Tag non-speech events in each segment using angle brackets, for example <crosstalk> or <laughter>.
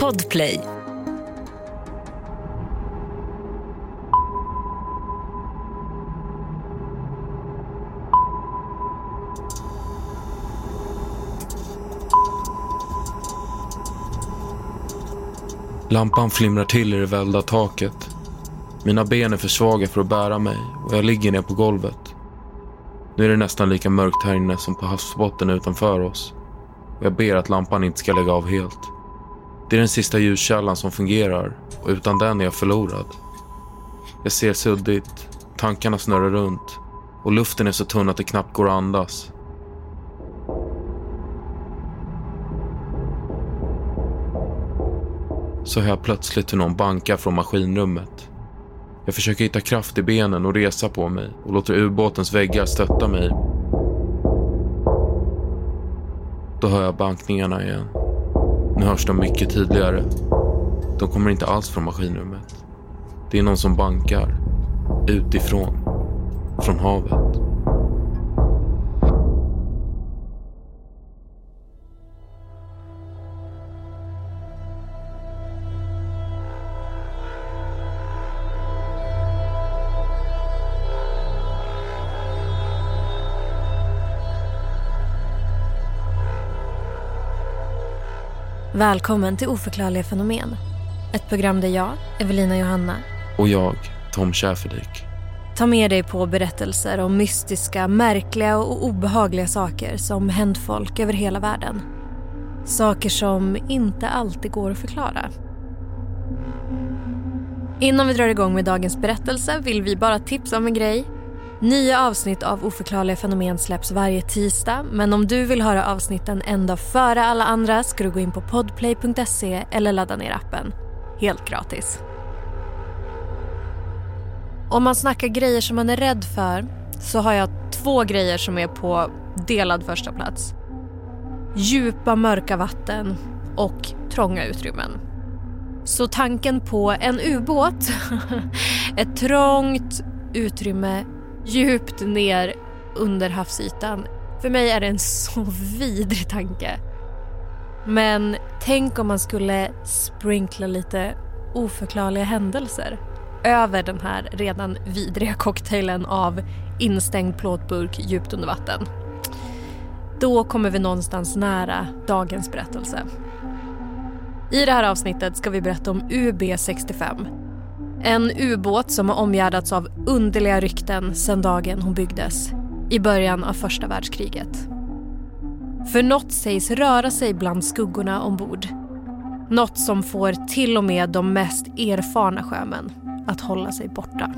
Podplay. Lampan flimrar till i det välda taket. Mina ben är för svaga för att bära mig och jag ligger ner på golvet. Nu är det nästan lika mörkt här inne som på havsbotten utanför oss. Jag ber att lampan inte ska lägga av helt. Det är den sista ljuskällan som fungerar och utan den är jag förlorad. Jag ser suddigt, tankarna snurrar runt och luften är så tunn att det knappt går att andas. Så hör jag plötsligt hur någon bankar från maskinrummet. Jag försöker hitta kraft i benen och resa på mig och låter ubåtens väggar stötta mig. Då hör jag bankningarna igen. Nu hörs de mycket tydligare. De kommer inte alls från maskinrummet. Det är någon som bankar. Utifrån. Från havet. Välkommen till Oförklarliga fenomen. Ett program där jag, Evelina Johanna, Och jag, Tom Schäferdik. tar med dig på berättelser om mystiska, märkliga och obehagliga saker som hänt folk över hela världen. Saker som inte alltid går att förklara. Innan vi drar igång med dagens berättelse vill vi bara tipsa om en grej. Nya avsnitt av Oförklarliga fenomen släpps varje tisdag men om du vill höra avsnitten en dag före alla andra ska du gå in på podplay.se eller ladda ner appen. Helt gratis. Om man snackar grejer som man är rädd för så har jag två grejer som är på delad första plats. Djupa mörka vatten och trånga utrymmen. Så tanken på en ubåt, <laughs> ett trångt utrymme djupt ner under havsytan. För mig är det en <laughs> så vidrig tanke. Men tänk om man skulle sprinkla lite oförklarliga händelser över den här redan vidriga cocktailen av instängd plåtburk djupt under vatten. Då kommer vi någonstans nära dagens berättelse. I det här avsnittet ska vi berätta om UB65 en ubåt som har omgärdats av underliga rykten sedan dagen hon byggdes i början av första världskriget. För något sägs röra sig bland skuggorna ombord. Något som får till och med de mest erfarna sjömän att hålla sig borta.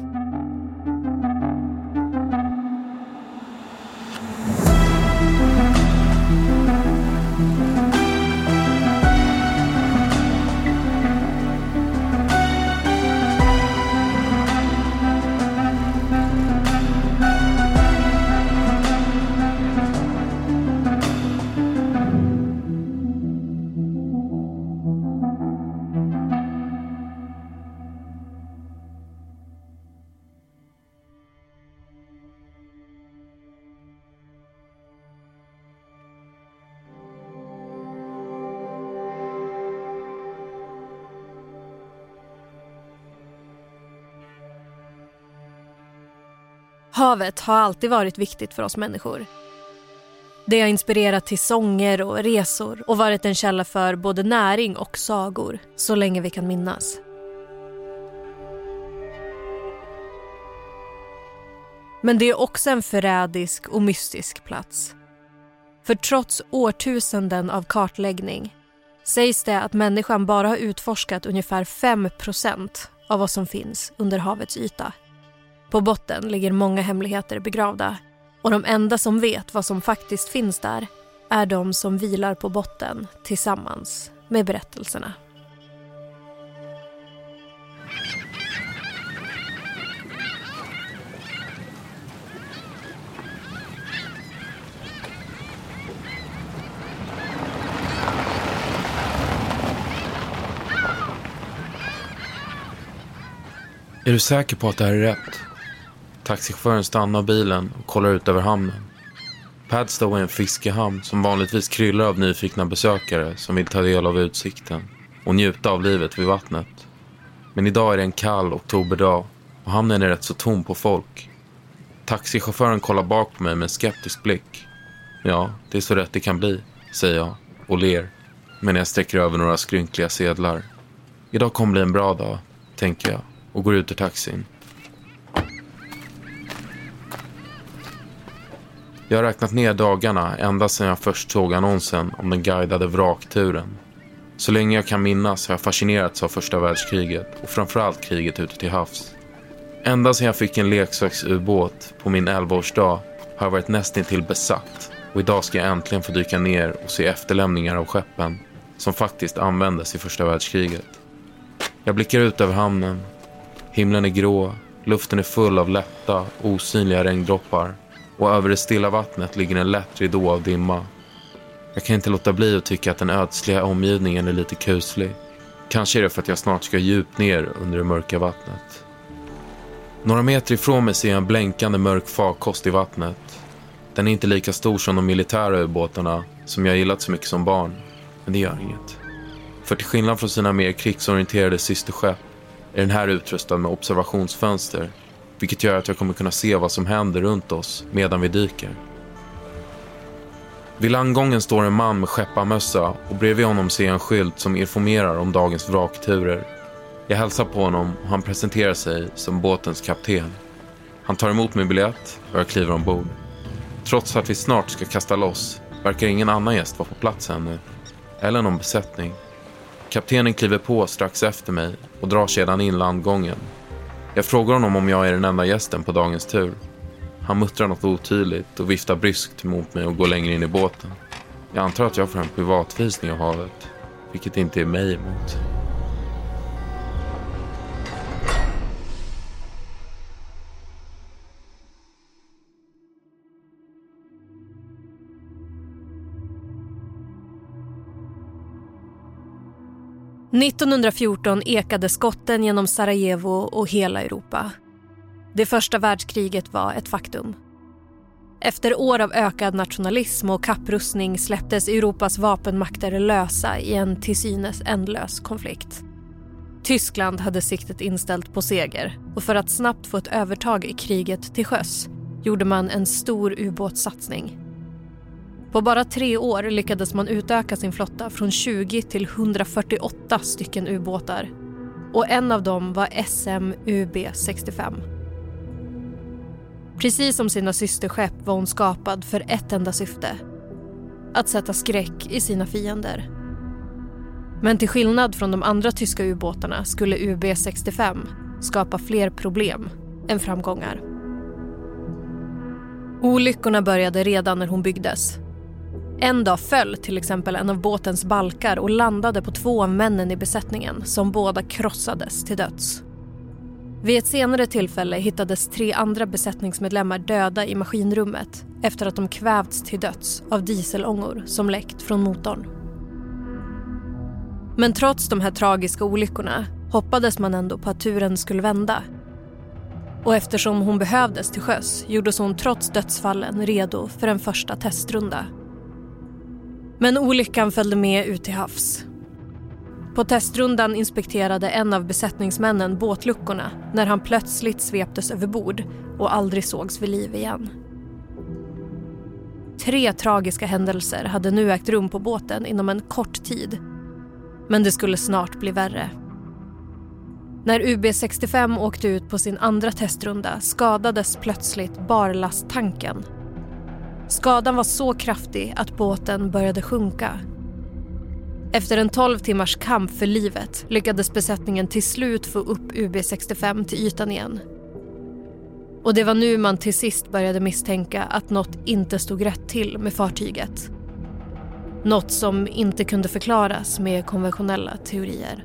Havet har alltid varit viktigt för oss människor. Det har inspirerat till sånger och resor och varit en källa för både näring och sagor så länge vi kan minnas. Men det är också en förrädisk och mystisk plats. För trots årtusenden av kartläggning sägs det att människan bara har utforskat ungefär 5% av vad som finns under havets yta. På botten ligger många hemligheter begravda och de enda som vet vad som faktiskt finns där är de som vilar på botten tillsammans med berättelserna. Är du säker på att det här är rätt? Taxichauffören stannar bilen och kollar ut över hamnen. Padstow är en fiskehamn som vanligtvis kryllar av nyfikna besökare som vill ta del av utsikten och njuta av livet vid vattnet. Men idag är det en kall oktoberdag och hamnen är rätt så tom på folk. Taxichauffören kollar bak på mig med en skeptisk blick. Ja, det är så rätt det kan bli, säger jag och ler. Men jag sträcker över några skrynkliga sedlar. Idag kommer bli en bra dag, tänker jag och går ut ur taxin. Jag har räknat ner dagarna ända sedan jag först såg annonsen om den guidade vrakturen. Så länge jag kan minnas har jag fascinerats av första världskriget och framförallt kriget ute till havs. Ända sedan jag fick en leksaksubåt på min 11-årsdag har jag varit nästintill besatt och idag ska jag äntligen få dyka ner och se efterlämningar av skeppen som faktiskt användes i första världskriget. Jag blickar ut över hamnen. Himlen är grå, luften är full av lätta, osynliga regndroppar och över det stilla vattnet ligger en lätt ridå av dimma. Jag kan inte låta bli att tycka att den ödsliga omgivningen är lite kuslig. Kanske är det för att jag snart ska djupt ner under det mörka vattnet. Några meter ifrån mig ser jag en blänkande mörk farkost i vattnet. Den är inte lika stor som de militära ubåtarna som jag gillat så mycket som barn. Men det gör inget. För till skillnad från sina mer krigsorienterade systerskepp är den här utrustad med observationsfönster vilket gör att jag kommer kunna se vad som händer runt oss medan vi dyker. Vid landgången står en man med skepparmössa och bredvid honom ser jag en skylt som informerar om dagens vrakturer. Jag hälsar på honom och han presenterar sig som båtens kapten. Han tar emot min biljett och jag kliver ombord. Trots att vi snart ska kasta loss verkar ingen annan gäst vara på plats ännu. Eller någon besättning. Kaptenen kliver på strax efter mig och drar sedan in landgången jag frågar honom om jag är den enda gästen på dagens tur. Han muttrar något otydligt och viftar bryskt mot mig och går längre in i båten. Jag antar att jag får en privatvisning av havet, vilket inte är mig emot. 1914 ekade skotten genom Sarajevo och hela Europa. Det första världskriget var ett faktum. Efter år av ökad nationalism och kapprustning släpptes Europas vapenmakter lösa i en till synes ändlös konflikt. Tyskland hade siktet inställt på seger och för att snabbt få ett övertag i kriget till sjöss gjorde man en stor ubåtssatsning. På bara tre år lyckades man utöka sin flotta från 20 till 148 stycken ubåtar. Och en av dem var SM UB 65. Precis som sina systerskepp var hon skapad för ett enda syfte. Att sätta skräck i sina fiender. Men till skillnad från de andra tyska ubåtarna skulle UB 65 skapa fler problem än framgångar. Olyckorna började redan när hon byggdes en dag föll till exempel en av båtens balkar och landade på två av männen i besättningen som båda krossades till döds. Vid ett senare tillfälle hittades tre andra besättningsmedlemmar döda i maskinrummet efter att de kvävts till döds av dieselångor som läckt från motorn. Men trots de här tragiska olyckorna hoppades man ändå på att turen skulle vända. Och eftersom hon behövdes till sjöss gjordes hon trots dödsfallen redo för en första testrunda men olyckan följde med ut till havs. På testrundan inspekterade en av besättningsmännen båtluckorna när han plötsligt sveptes över bord och aldrig sågs vid liv igen. Tre tragiska händelser hade nu ägt rum på båten inom en kort tid. Men det skulle snart bli värre. När UB65 åkte ut på sin andra testrunda skadades plötsligt barlasttanken Skadan var så kraftig att båten började sjunka. Efter en 12 timmars kamp för livet lyckades besättningen till slut få upp UB65 till ytan igen. Och det var nu man till sist började misstänka att något inte stod rätt till med fartyget. Något som inte kunde förklaras med konventionella teorier.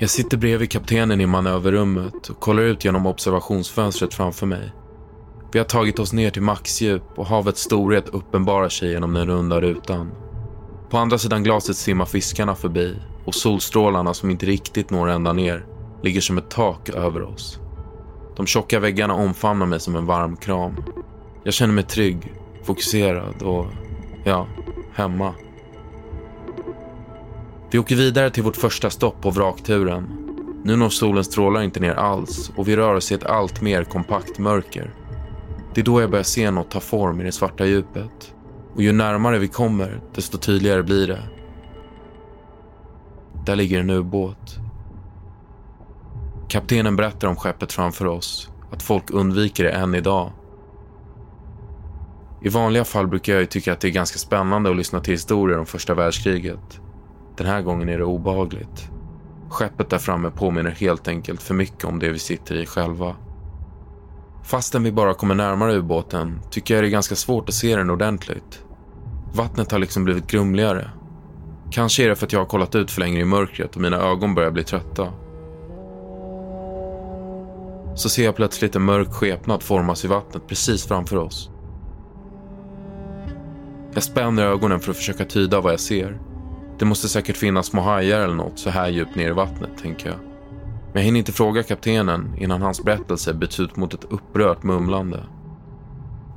Jag sitter bredvid kaptenen i manöverrummet och kollar ut genom observationsfönstret framför mig. Vi har tagit oss ner till maxdjup och havets storhet uppenbarar sig genom den runda rutan. På andra sidan glaset simmar fiskarna förbi och solstrålarna som inte riktigt når ända ner ligger som ett tak över oss. De tjocka väggarna omfamnar mig som en varm kram. Jag känner mig trygg, fokuserad och, ja, hemma. Vi åker vidare till vårt första stopp på vrakturen. Nu når solens strålar inte ner alls och vi rör oss i ett allt mer kompakt mörker. Det är då jag börjar se något ta form i det svarta djupet. Och ju närmare vi kommer, desto tydligare blir det. Där ligger en ubåt. Kaptenen berättar om skeppet framför oss, att folk undviker det än idag. I vanliga fall brukar jag tycka att det är ganska spännande att lyssna till historier om första världskriget. Den här gången är det obehagligt. Skeppet där framme påminner helt enkelt för mycket om det vi sitter i själva. Fastän vi bara kommer närmare ubåten tycker jag det är ganska svårt att se den ordentligt. Vattnet har liksom blivit grumligare. Kanske är det för att jag har kollat ut för länge i mörkret och mina ögon börjar bli trötta. Så ser jag plötsligt en mörk skepnad formas i vattnet precis framför oss. Jag spänner ögonen för att försöka tyda vad jag ser. Det måste säkert finnas små hajar eller något så här djupt ner i vattnet, tänker jag. Men jag hinner inte fråga kaptenen innan hans berättelse byts ut mot ett upprört mumlande.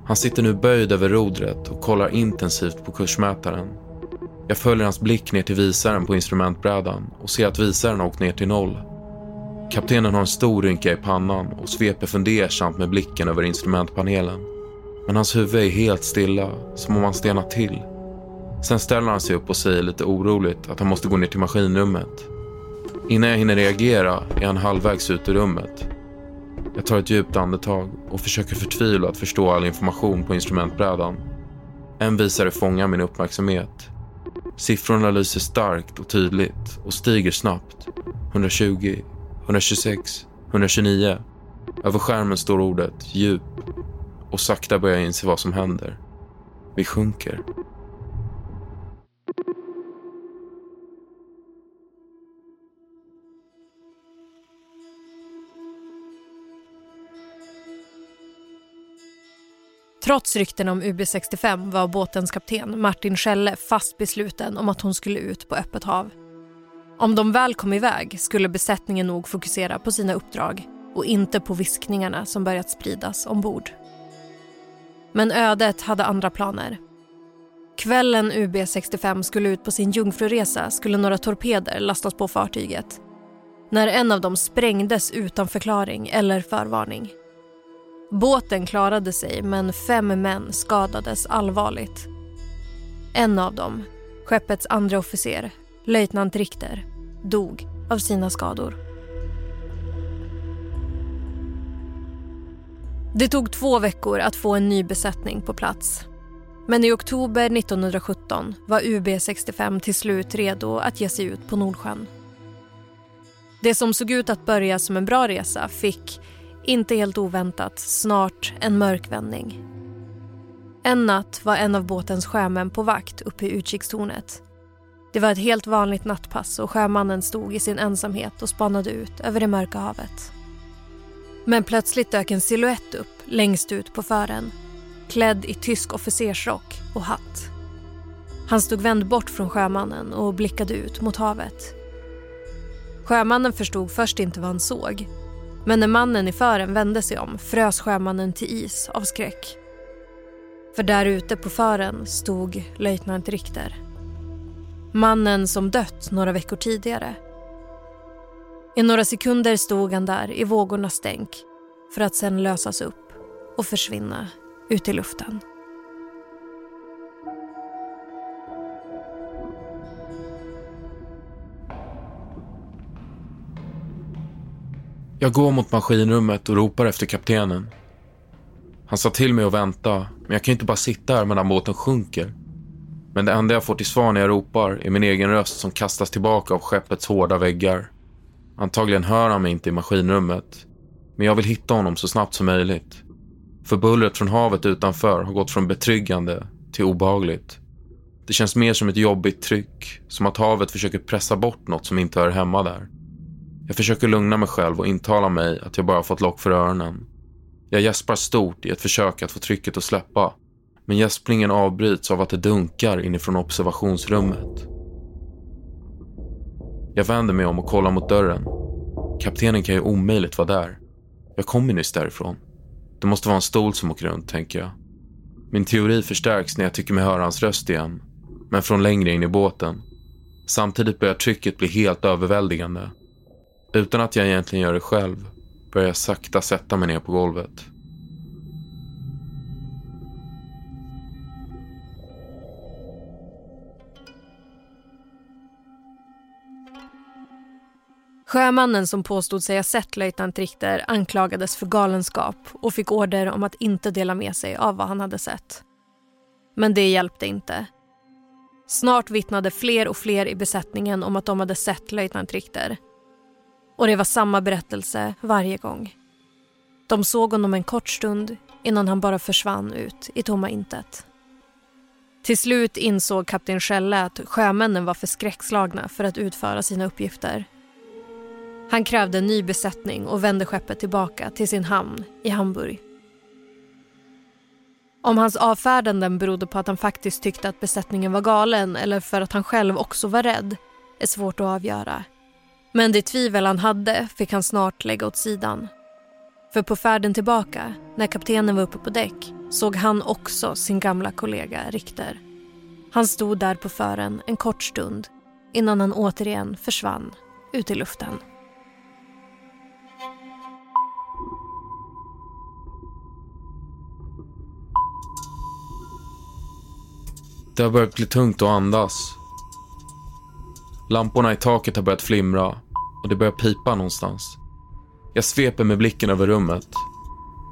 Han sitter nu böjd över rodret och kollar intensivt på kursmätaren. Jag följer hans blick ner till visaren på instrumentbrädan och ser att visaren har åkt ner till noll. Kaptenen har en stor rynka i pannan och sveper fundersamt med blicken över instrumentpanelen. Men hans huvud är helt stilla, som om han stenat till. Sen ställer han sig upp och säger lite oroligt att han måste gå ner till maskinrummet. Innan jag hinner reagera är han halvvägs ut ur rummet. Jag tar ett djupt andetag och försöker förtvivlat förstå all information på instrumentbrädan. En visare fångar min uppmärksamhet. Siffrorna lyser starkt och tydligt och stiger snabbt. 120, 126, 129. Över skärmen står ordet djup och sakta börjar jag inse vad som händer. Vi sjunker. Trots rykten om UB65 var båtens kapten Martin Schelle fast besluten om att hon skulle ut på öppet hav. Om de väl kom iväg skulle besättningen nog fokusera på sina uppdrag och inte på viskningarna som börjat spridas ombord. Men ödet hade andra planer. Kvällen UB65 skulle ut på sin jungfruresa skulle några torpeder lastas på fartyget. När en av dem sprängdes utan förklaring eller förvarning. Båten klarade sig men fem män skadades allvarligt. En av dem, skeppets andra officer, löjtnant Richter, dog av sina skador. Det tog två veckor att få en ny besättning på plats. Men i oktober 1917 var UB65 till slut redo att ge sig ut på Nordsjön. Det som såg ut att börja som en bra resa fick inte helt oväntat, snart en mörk vändning. En natt var en av båtens sjömän på vakt uppe i utkikstornet. Det var ett helt vanligt nattpass och sjömannen stod i sin ensamhet och spanade ut över det mörka havet. Men plötsligt dök en siluett upp längst ut på fören klädd i tysk officersrock och hatt. Han stod vänd bort från sjömannen och blickade ut mot havet. Sjömannen förstod först inte vad han såg men när mannen i fören vände sig om frös sjömannen till is av skräck. För där ute på fören stod löjtnant Richter. Mannen som dött några veckor tidigare. I några sekunder stod han där i vågornas stänk för att sen lösas upp och försvinna ut i luften. Jag går mot maskinrummet och ropar efter kaptenen. Han sa till mig att vänta, men jag kan inte bara sitta här medan båten sjunker. Men det enda jag får till svar när jag ropar är min egen röst som kastas tillbaka av skeppets hårda väggar. Antagligen hör han mig inte i maskinrummet. Men jag vill hitta honom så snabbt som möjligt. För bullret från havet utanför har gått från betryggande till obehagligt. Det känns mer som ett jobbigt tryck, som att havet försöker pressa bort något som inte hör hemma där. Jag försöker lugna mig själv och intala mig att jag bara fått lock för öronen. Jag gäspar stort i ett försök att få trycket att släppa. Men gäspningen avbryts av att det dunkar inifrån observationsrummet. Jag vänder mig om och kollar mot dörren. Kaptenen kan ju omöjligt vara där. Jag kommer nyss därifrån. Det måste vara en stol som åker runt, tänker jag. Min teori förstärks när jag tycker mig höra hans röst igen. Men från längre in i båten. Samtidigt börjar trycket bli helt överväldigande. Utan att jag egentligen gör det själv börjar jag sakta sätta mig ner på golvet. Sjömannen som påstod sig ha sett löjtnant Richter anklagades för galenskap och fick order om att inte dela med sig av vad han hade sett. Men det hjälpte inte. Snart vittnade fler och fler i besättningen om att de hade sett löjtnant Richter. Och det var samma berättelse varje gång. De såg honom en kort stund innan han bara försvann ut i tomma intet. Till slut insåg kapten Schelle att sjömännen var för skräckslagna för att utföra sina uppgifter. Han krävde en ny besättning och vände skeppet tillbaka till sin hamn i Hamburg. Om hans avfärdanden berodde på att han faktiskt tyckte att besättningen var galen eller för att han själv också var rädd är svårt att avgöra. Men det tvivel han hade fick han snart lägga åt sidan. För på färden tillbaka, när kaptenen var uppe på däck såg han också sin gamla kollega Richter. Han stod där på fören en kort stund innan han återigen försvann ut i luften. Det har börjat bli tungt att andas. Lamporna i taket har börjat flimra och det börjar pipa någonstans. Jag sveper med blicken över rummet.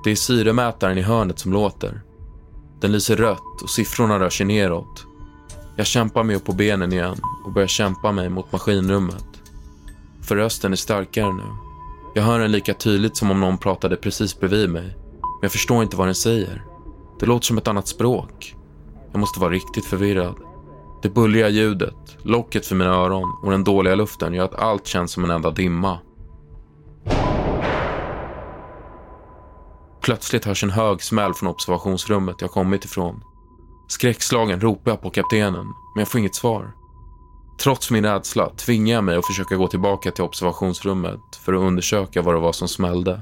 Det är syremätaren i hörnet som låter. Den lyser rött och siffrorna rör sig neråt. Jag kämpar mig upp på benen igen och börjar kämpa mig mot maskinrummet. För rösten är starkare nu. Jag hör den lika tydligt som om någon pratade precis bredvid mig. Men jag förstår inte vad den säger. Det låter som ett annat språk. Jag måste vara riktigt förvirrad. Det bullriga ljudet, locket för mina öron och den dåliga luften gör att allt känns som en enda dimma. Plötsligt hörs en hög smäll från observationsrummet jag kommit ifrån. Skräckslagen ropar jag på kaptenen, men jag får inget svar. Trots min rädsla tvingar jag mig att försöka gå tillbaka till observationsrummet för att undersöka vad det var som smällde.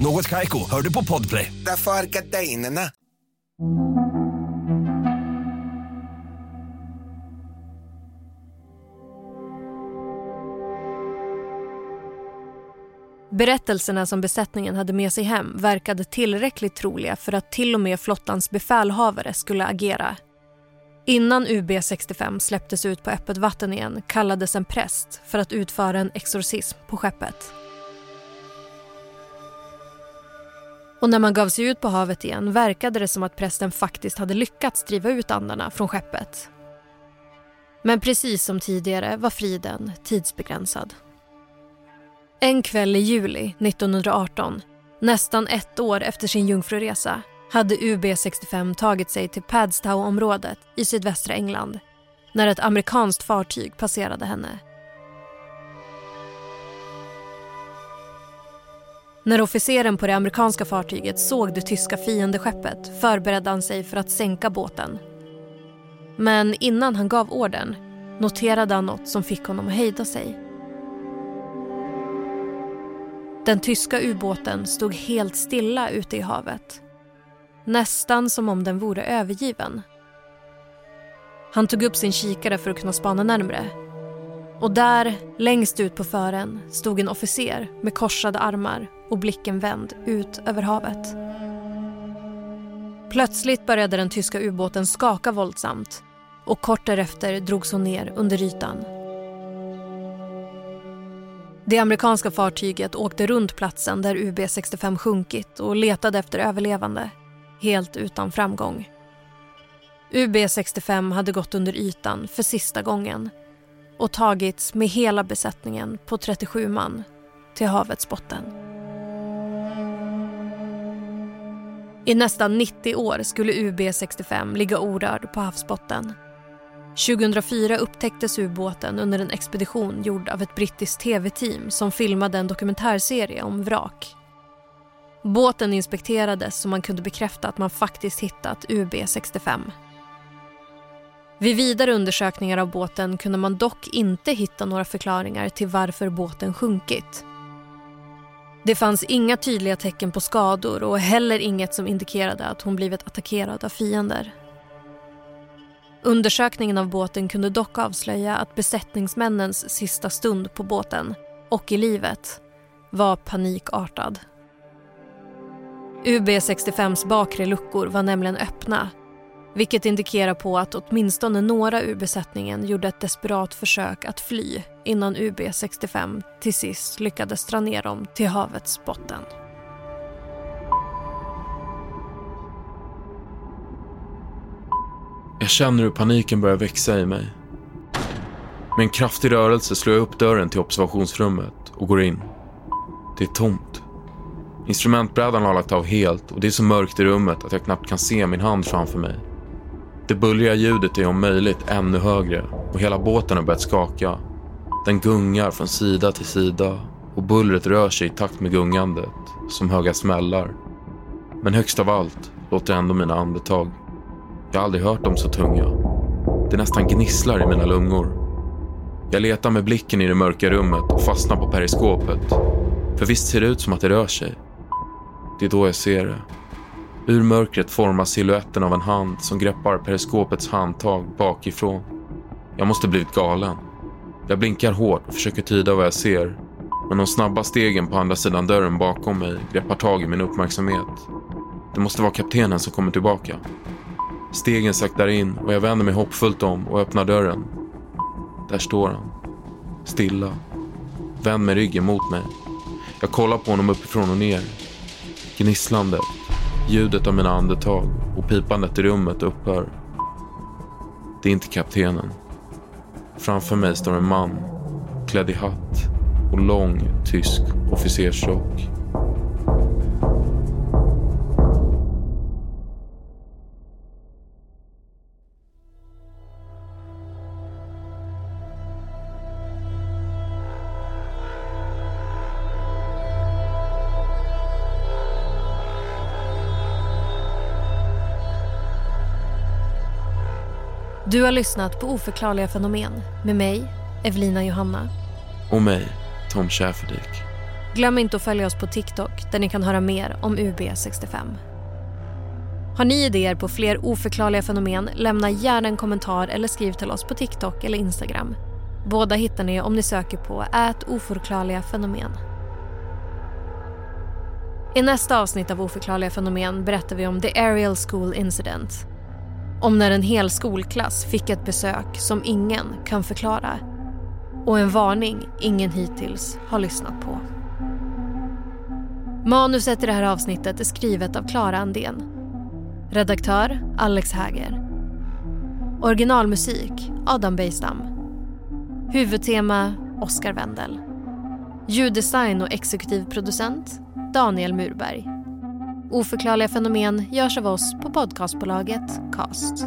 Något Kaiko, hör du på Podplay. Därför är gardinerna. Berättelserna som besättningen hade med sig hem verkade tillräckligt troliga för att till och med flottans befälhavare skulle agera. Innan UB65 släpptes ut på öppet vatten igen kallades en präst för att utföra en exorcism på skeppet. Och när man gav sig ut på havet igen verkade det som att prästen faktiskt hade lyckats driva ut andarna från skeppet. Men precis som tidigare var friden tidsbegränsad. En kväll i juli 1918, nästan ett år efter sin jungfruresa hade UB65 tagit sig till Padstow-området i sydvästra England när ett amerikanskt fartyg passerade henne. När officeren på det amerikanska fartyget såg det tyska fiendeskeppet förberedde han sig för att sänka båten. Men innan han gav orden noterade han något som fick honom att hejda sig. Den tyska ubåten stod helt stilla ute i havet. Nästan som om den vore övergiven. Han tog upp sin kikare för att kunna spana närmre. Och där, längst ut på fören, stod en officer med korsade armar och blicken vänd ut över havet. Plötsligt började den tyska ubåten skaka våldsamt och kort därefter drogs hon ner under ytan. Det amerikanska fartyget åkte runt platsen där UB65 sjunkit och letade efter överlevande, helt utan framgång. UB65 hade gått under ytan för sista gången och tagits med hela besättningen på 37 man till havets botten. I nästan 90 år skulle UB65 ligga orörd på havsbotten. 2004 upptäcktes ubåten under en expedition gjord av ett brittiskt tv-team som filmade en dokumentärserie om vrak. Båten inspekterades så man kunde bekräfta att man faktiskt hittat UB65. Vid vidare undersökningar av båten kunde man dock inte hitta några förklaringar till varför båten sjunkit. Det fanns inga tydliga tecken på skador och heller inget som indikerade att hon blivit attackerad av fiender. Undersökningen av båten kunde dock avslöja att besättningsmännens sista stund på båten och i livet var panikartad. UB65s bakre luckor var nämligen öppna vilket indikerar på att åtminstone några ur besättningen gjorde ett desperat försök att fly innan UB65 till sist lyckades dra ner dem till havets botten. Jag känner hur paniken börjar växa i mig. Med en kraftig rörelse slår jag upp dörren till observationsrummet och går in. Det är tomt. Instrumentbrädan har lagt av helt och det är så mörkt i rummet att jag knappt kan se min hand framför mig. Det bullriga ljudet är om möjligt ännu högre och hela båten har börjat skaka. Den gungar från sida till sida och bullret rör sig i takt med gungandet, som höga smällar. Men högst av allt låter ändå mina andetag. Jag har aldrig hört dem så tunga. Det nästan gnisslar i mina lungor. Jag letar med blicken i det mörka rummet och fastnar på periskopet. För visst ser det ut som att det rör sig. Det är då jag ser det. Ur mörkret formas siluetten av en hand som greppar periskopets handtag bakifrån. Jag måste blivit galen. Jag blinkar hårt och försöker tyda vad jag ser. Men de snabba stegen på andra sidan dörren bakom mig greppar tag i min uppmärksamhet. Det måste vara kaptenen som kommer tillbaka. Stegen saktar in och jag vänder mig hoppfullt om och öppnar dörren. Där står han. Stilla. Vänd med ryggen mot mig. Jag kollar på honom uppifrån och ner. Gnisslande. Ljudet av mina andetag och pipandet i rummet upphör. Det är inte kaptenen. Framför mig står en man klädd i hatt och lång tysk officersrock. Du har lyssnat på Oförklarliga fenomen med mig, Evelina Johanna. Och mig, Tom Schäferdik. Glöm inte att följa oss på TikTok där ni kan höra mer om UB65. Har ni idéer på fler oförklarliga fenomen, lämna gärna en kommentar eller skriv till oss på TikTok eller Instagram. Båda hittar ni om ni söker på ät oförklarliga fenomen. I nästa avsnitt av Oförklarliga fenomen berättar vi om The Ariel School Incident om när en hel skolklass fick ett besök som ingen kan förklara och en varning ingen hittills har lyssnat på. Manuset i det här avsnittet är skrivet av Klara Andén. Redaktör Alex Häger. Originalmusik Adam Bejstam. Huvudtema Oscar Wendel. Ljuddesign och exekutiv producent Daniel Murberg. Oförklarliga fenomen görs av oss på podcastbolaget Cast.